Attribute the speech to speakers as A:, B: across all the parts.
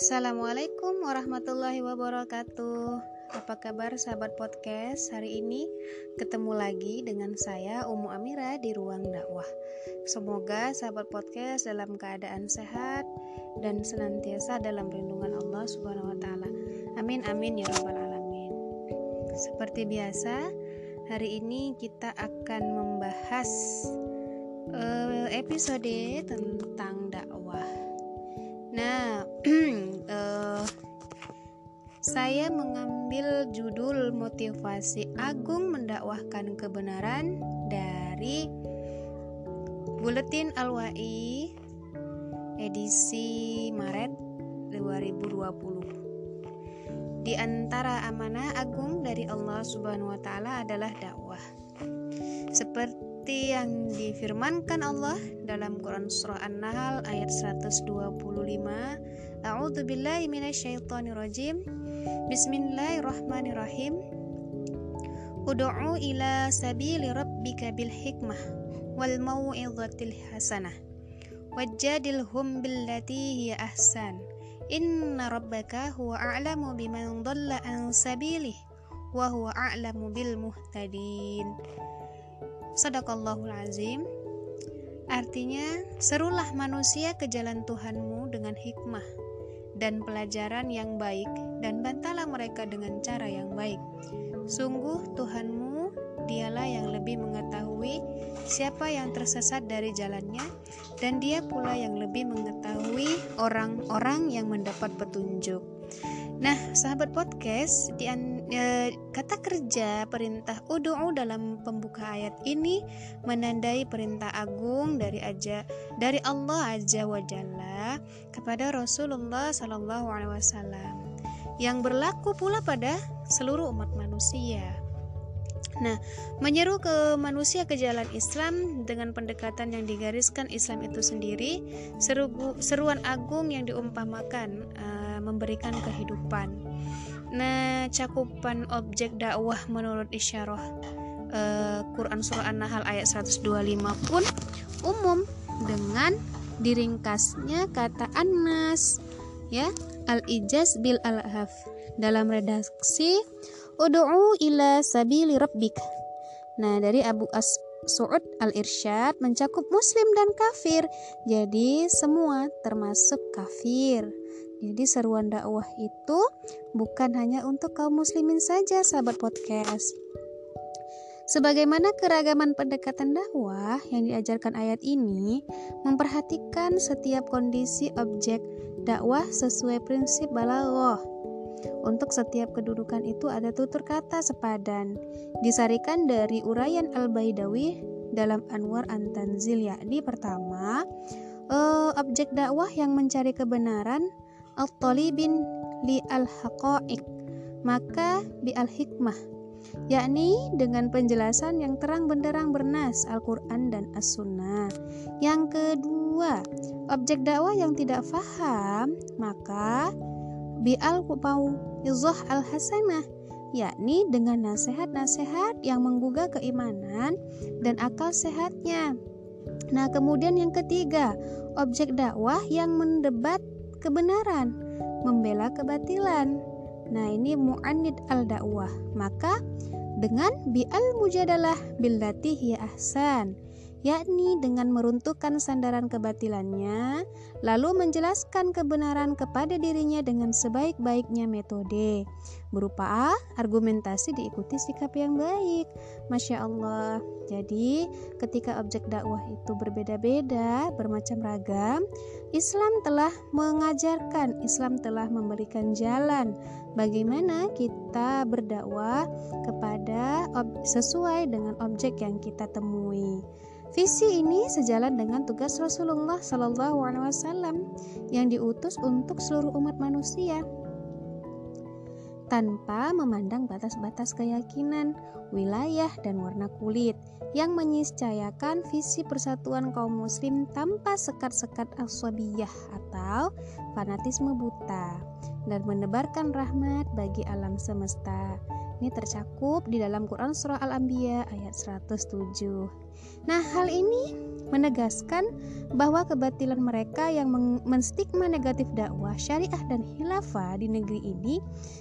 A: Assalamualaikum warahmatullahi wabarakatuh. Apa kabar sahabat podcast? Hari ini ketemu lagi dengan saya Umu Amira di ruang dakwah. Semoga sahabat podcast dalam keadaan sehat dan senantiasa dalam perlindungan Allah Subhanahu wa taala. Amin amin ya rabbal alamin. Seperti biasa, hari ini kita akan membahas uh, episode tentang dakwah. Nah, saya mengambil judul motivasi Agung mendakwahkan kebenaran dari Buletin Al-Wa'i edisi Maret 2020. Di antara amanah agung dari Allah Subhanahu wa taala adalah dakwah. Seperti yang difirmankan Allah dalam Quran surah An-Nahl ayat 125 A'udzu billahi rajim Bismillahirrahmanirrahim. Ud'u ila sabili rabbika bil hikmah wal mau'izatil hasanah. Wajadilhum billati hiya ahsan. Inna rabbaka huwa a'lamu biman dhalla an sabilihi wa huwa a'lamu bil muhtadin. Sadaqallahul azim. Artinya, serulah manusia ke jalan Tuhanmu dengan hikmah dan pelajaran yang baik dan bantalah mereka dengan cara yang baik. Sungguh Tuhanmu dialah yang lebih mengetahui siapa yang tersesat dari jalannya dan dia pula yang lebih mengetahui orang-orang yang mendapat petunjuk. Nah, sahabat podcast, di e, kata kerja perintah udu'u dalam pembuka ayat ini menandai perintah agung dari aja dari Allah Azza wa Jalla kepada Rasulullah Sallallahu alaihi wasallam yang berlaku pula pada seluruh umat manusia. Nah, menyeru ke manusia ke jalan Islam dengan pendekatan yang digariskan Islam itu sendiri, seru, seruan agung yang diumpamakan uh, memberikan kehidupan. Nah, cakupan objek dakwah menurut isyarah uh, Quran surah An-Nahl ayat 125 pun umum dengan diringkasnya kata Anas ya al-ijaz bil al-haf dalam redaksi ud'u ila sabili rabbik. Nah, dari Abu As Su'ud al-Irsyad mencakup muslim dan kafir. Jadi semua termasuk kafir. Jadi seruan dakwah itu bukan hanya untuk kaum muslimin saja, sahabat podcast. Sebagaimana keragaman pendekatan dakwah yang diajarkan ayat ini memperhatikan setiap kondisi objek dakwah sesuai prinsip balaghah. Untuk setiap kedudukan itu ada tutur kata sepadan. Disarikan dari uraian Al-Baidawi dalam Anwar An-Tanzil yakni pertama, uh, objek dakwah yang mencari kebenaran al-talibin li al-haqa'iq maka bi al-hikmah yakni dengan penjelasan yang terang benderang bernas Al-Quran dan As-Sunnah yang kedua objek dakwah yang tidak faham maka bi al-mau'izah al-hasanah yakni dengan nasihat-nasihat yang menggugah keimanan dan akal sehatnya. Nah, kemudian yang ketiga, objek dakwah yang mendebat kebenaran, membela kebatilan. Nah, ini mu'anid al-dakwah. Maka dengan bi'al mujadalah billati hiya ahsan yakni dengan meruntuhkan sandaran kebatilannya, lalu menjelaskan kebenaran kepada dirinya dengan sebaik-baiknya metode. Berupa argumentasi diikuti sikap yang baik. Masya Allah. Jadi, ketika objek dakwah itu berbeda-beda, bermacam ragam, Islam telah mengajarkan, Islam telah memberikan jalan bagaimana kita berdakwah kepada sesuai dengan objek yang kita temui. Visi ini sejalan dengan tugas Rasulullah Sallallahu Alaihi Wasallam yang diutus untuk seluruh umat manusia tanpa memandang batas-batas keyakinan, wilayah, dan warna kulit yang meniscayakan visi persatuan kaum muslim tanpa sekat-sekat aswabiyah atau fanatisme buta dan menebarkan rahmat bagi alam semesta Ini tercakup di dalam Quran Surah Al-Anbiya ayat 107. Nah, hal ini menegaskan bahwa kebatilan mereka yang menstigma negatif dakwah, syariah dan khilafah di negeri ini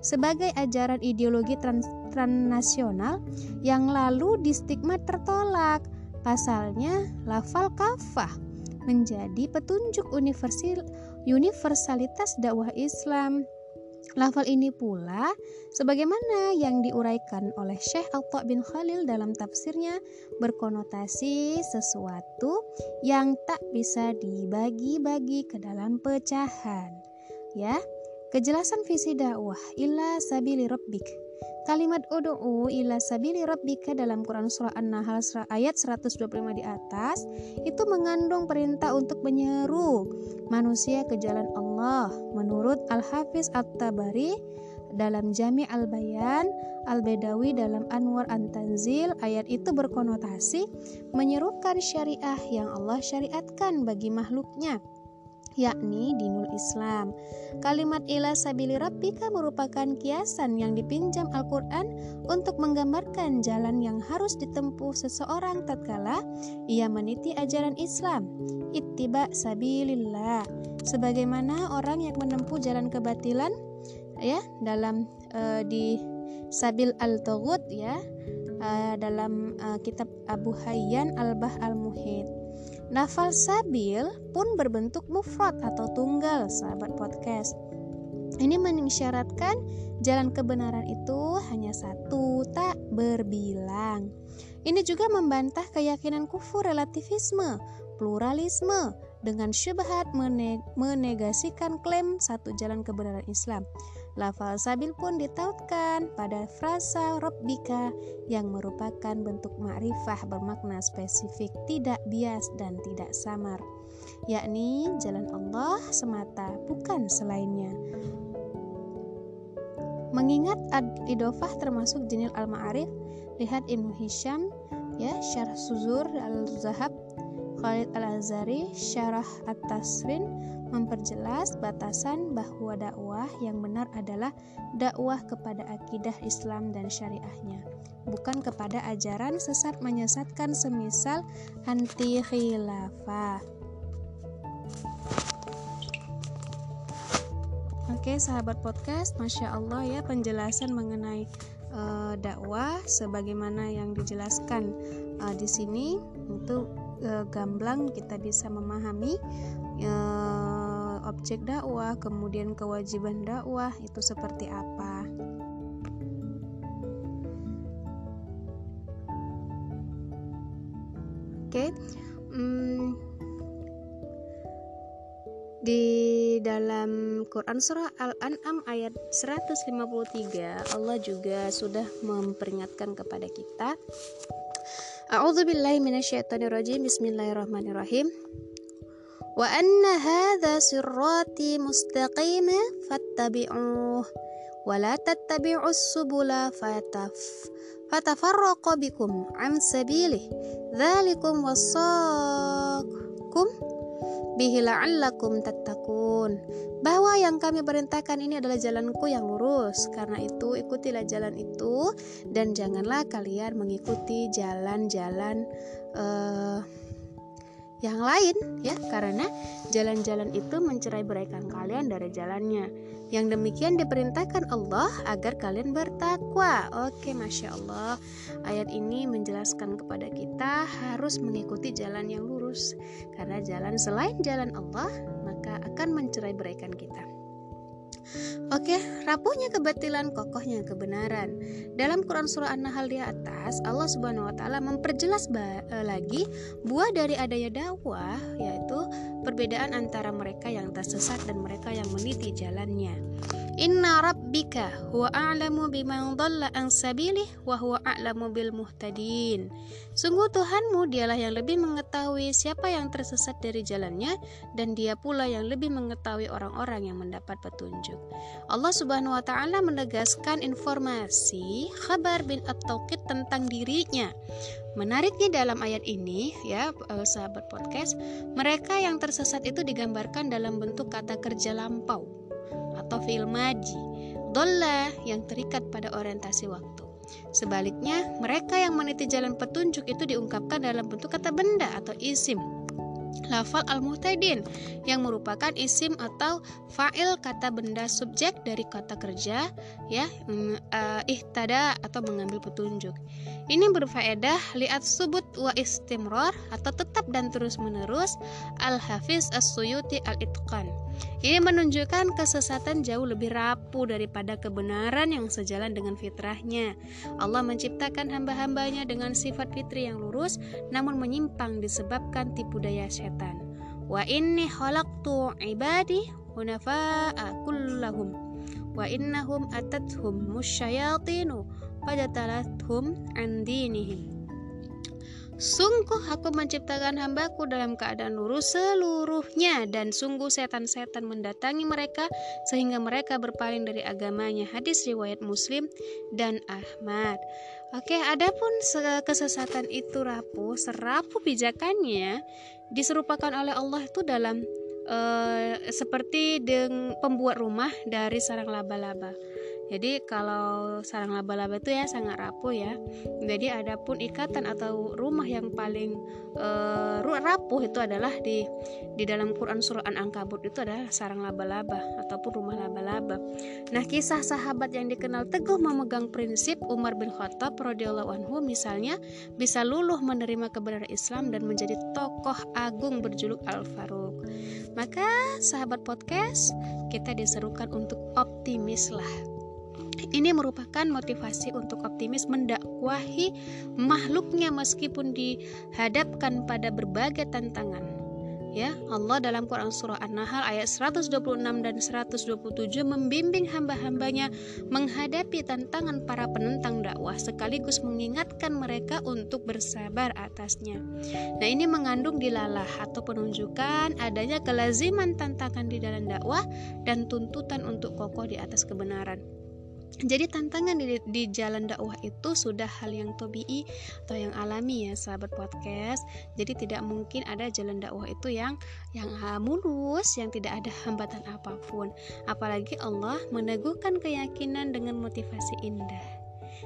A: sebagai ajaran ideologi trans transnasional yang lalu distigma tertolak. Pasalnya, lafal kafah menjadi petunjuk universalitas dakwah Islam. Lafal ini pula sebagaimana yang diuraikan oleh Syekh Atta bin Khalil dalam tafsirnya berkonotasi sesuatu yang tak bisa dibagi-bagi ke dalam pecahan. Ya, kejelasan visi dakwah illa sabili rabbik Kalimat ud'u ila sabili rabbika dalam Quran surah An-Nahl ayat 125 di atas itu mengandung perintah untuk menyeru manusia ke jalan Allah. Menurut Al-Hafiz At-Tabari dalam Jami Al-Bayan, Al-Bedawi dalam Anwar An-Tanzil, ayat itu berkonotasi menyerukan syariah yang Allah syariatkan bagi makhluknya yakni dinul Islam. Kalimat ila sabili rabbika merupakan kiasan yang dipinjam Al-Quran untuk menggambarkan jalan yang harus ditempuh seseorang tatkala ia meniti ajaran Islam. Ittiba sabilillah. Sebagaimana orang yang menempuh jalan kebatilan ya dalam uh, di Sabil Al-Taghut ya uh, dalam uh, kitab Abu Hayyan Al-Bah Al-Muhid. Nafal sabil pun berbentuk mufrad atau tunggal, sahabat podcast. Ini mengisyaratkan jalan kebenaran itu hanya satu, tak berbilang. Ini juga membantah keyakinan kufur relativisme, pluralisme, dengan syubhat menegasikan klaim satu jalan kebenaran Islam. Lafal sabil pun ditautkan pada frasa Rabbika yang merupakan bentuk ma'rifah bermakna spesifik, tidak bias dan tidak samar, yakni jalan Allah semata, bukan selainnya. Mengingat idofah termasuk jenil al-ma'arif, lihat Ibnu Hisham ya Syarh Suzur al-Zahab Khalid Al-Azhari Syarah At-Tasrin memperjelas batasan bahwa dakwah yang benar adalah dakwah kepada akidah Islam dan syariahnya, bukan kepada ajaran sesat menyesatkan semisal anti khilafah. Oke, sahabat podcast, masya Allah ya penjelasan mengenai uh, dakwah sebagaimana yang dijelaskan uh, di sini itu uh, gamblang kita bisa memahami uh, objek dakwah, kemudian kewajiban dakwah itu seperti apa. Oke, okay. hmm, di dalam Quran surah Al-An'am ayat 153 Allah juga sudah memperingatkan kepada kita. A'udzubillahi minasyaitonirrajim. Bismillahirrahmanirrahim. Wa anna hadha sirati mustaqima fattabi'uh wa la tattabi'us subula fataf fatafarraqa bikum an sabilih. Dzalikum wasaqum bihi la'allakum tattaqun. Bahwa yang kami perintahkan ini adalah jalanku yang lurus. Karena itu ikutilah jalan itu dan janganlah kalian mengikuti jalan-jalan uh, yang lain ya. Karena jalan-jalan itu mencerai beraikan kalian dari jalannya. Yang demikian diperintahkan Allah agar kalian bertakwa. Oke masya Allah. Ayat ini menjelaskan kepada kita harus mengikuti jalan yang lurus karena jalan selain jalan Allah maka akan mencerai beraikan kita Oke, rapuhnya kebatilan, kokohnya kebenaran. Dalam Quran surah An-Nahl di atas, Allah Subhanahu wa taala memperjelas e, lagi buah dari adanya dakwah yaitu perbedaan antara mereka yang tersesat dan mereka yang meniti jalannya. Inna rabbika huwa a'lamu biman dhalla an sabilih wa huwa a'lamu bil muhtadin. Sungguh Tuhanmu dialah yang lebih mengetahui siapa yang tersesat dari jalannya dan dia pula yang lebih mengetahui orang-orang yang mendapat petunjuk. Allah Subhanahu wa taala menegaskan informasi khabar bin at-tauqid tentang dirinya. Menariknya dalam ayat ini ya eh, sahabat podcast, mereka yang tersesat itu digambarkan dalam bentuk kata kerja lampau atau fi'il maji. Dolla yang terikat pada orientasi waktu. Sebaliknya, mereka yang meniti jalan petunjuk itu diungkapkan dalam bentuk kata benda atau isim lafal al-muhtadin yang merupakan isim atau fa'il kata benda subjek dari kata kerja ya uh, ihtada atau mengambil petunjuk. Ini berfaedah liat subut wa istimrar atau tetap dan terus-menerus Al-Hafiz As-Suyuti Al-Itqan. Ini menunjukkan kesesatan jauh lebih rapuh daripada kebenaran yang sejalan dengan fitrahnya. Allah menciptakan hamba-hambanya dengan sifat fitri yang lurus namun menyimpang disebabkan tipu daya setan. Wa inni khalaqtu ibadi hunafa'a kullahum wa innahum atathum musyayatinu fajatalathum an dinihim. Sungguh aku menciptakan hambaku dalam keadaan lurus seluruhnya dan sungguh setan-setan mendatangi mereka sehingga mereka berpaling dari agamanya. Hadis riwayat Muslim dan Ahmad. Oke, adapun kesesatan itu rapuh, serapuh bijakannya diserupakan oleh Allah itu dalam uh, seperti deng pembuat rumah dari sarang laba-laba. Jadi kalau sarang laba-laba itu ya sangat rapuh ya. Jadi adapun ikatan atau rumah yang paling uh, rapuh itu adalah di di dalam Quran surah An-Ankabut itu adalah sarang laba-laba ataupun rumah laba-laba. Nah, kisah sahabat yang dikenal teguh memegang prinsip Umar bin Khattab radhiyallahu anhu misalnya bisa luluh menerima kebenaran Islam dan menjadi tokoh agung berjuluk Al-Faruq. Maka sahabat podcast, kita diserukan untuk optimislah ini merupakan motivasi untuk optimis mendakwahi makhluknya meskipun dihadapkan pada berbagai tantangan. Ya, Allah dalam Quran surah An-Nahl ayat 126 dan 127 membimbing hamba-hambanya menghadapi tantangan para penentang dakwah sekaligus mengingatkan mereka untuk bersabar atasnya. Nah, ini mengandung dilalah atau penunjukan adanya kelaziman tantangan di dalam dakwah dan tuntutan untuk kokoh di atas kebenaran. Jadi tantangan di, di jalan dakwah itu sudah hal yang tobii atau yang alami ya sahabat podcast. Jadi tidak mungkin ada jalan dakwah itu yang yang mulus, yang tidak ada hambatan apa pun. Apalagi Allah meneguhkan keyakinan dengan motivasi indah.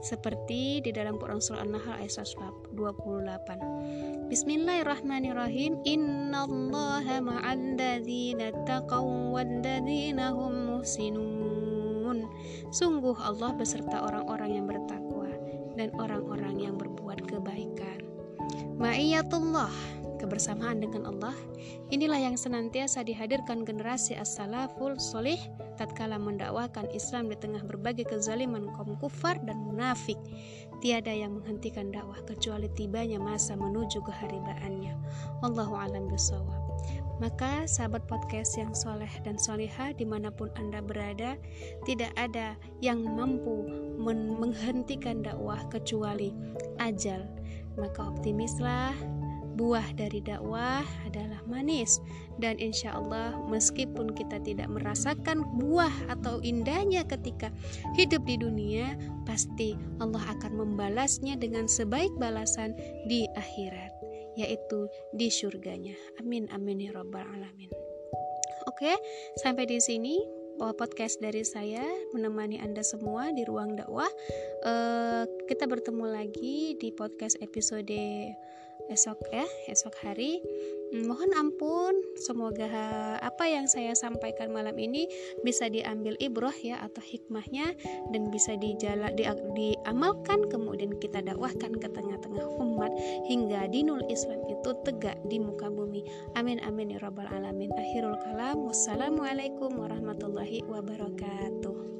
A: Seperti di dalam Quran surah An-Nahl ayat 28. Bismillahirrahmanirrahim. Innallaha ma'al ladzina taqaw wal hum muhsinun Sungguh Allah beserta orang-orang yang bertakwa dan orang-orang yang berbuat kebaikan. Ma'iyatullah, kebersamaan dengan Allah, inilah yang senantiasa dihadirkan generasi as-salaful solih tatkala mendakwakan Islam di tengah berbagai kezaliman kaum kufar dan munafik. Tiada yang menghentikan dakwah kecuali tibanya masa menuju keharibaannya. Allahu alam bisawab. Maka sahabat podcast yang soleh dan solihah di mana pun Anda berada Tidak ada yang mampu menghentikan dakwah kecuali ajal. Maka optimislah buah dari dakwah adalah manis. Dan insya Allah meskipun kita tidak merasakan buah atau indahnya ketika hidup di dunia pasti Allah akan membalasnya dengan sebaik balasan di akhirat yaitu di surganya. Amin amin ya rabbal alamin. Oke, sampai di sini podcast dari saya menemani Anda semua di ruang dakwah. Uh, kita bertemu lagi di podcast episode esok ya, esok hari. Hmm, mohon ampun, semoga apa yang saya sampaikan malam ini bisa diambil ibroh ya atau hikmahnya dan bisa dijala, di, diamalkan kemudian kita dakwahkan ke tengah-tengah umat hingga dinul Islam itu tegak di muka bumi. Amin amin ya rabbal alamin. Akhirul kalam. Wassalamualaikum warahmatullahi wabarakatuh.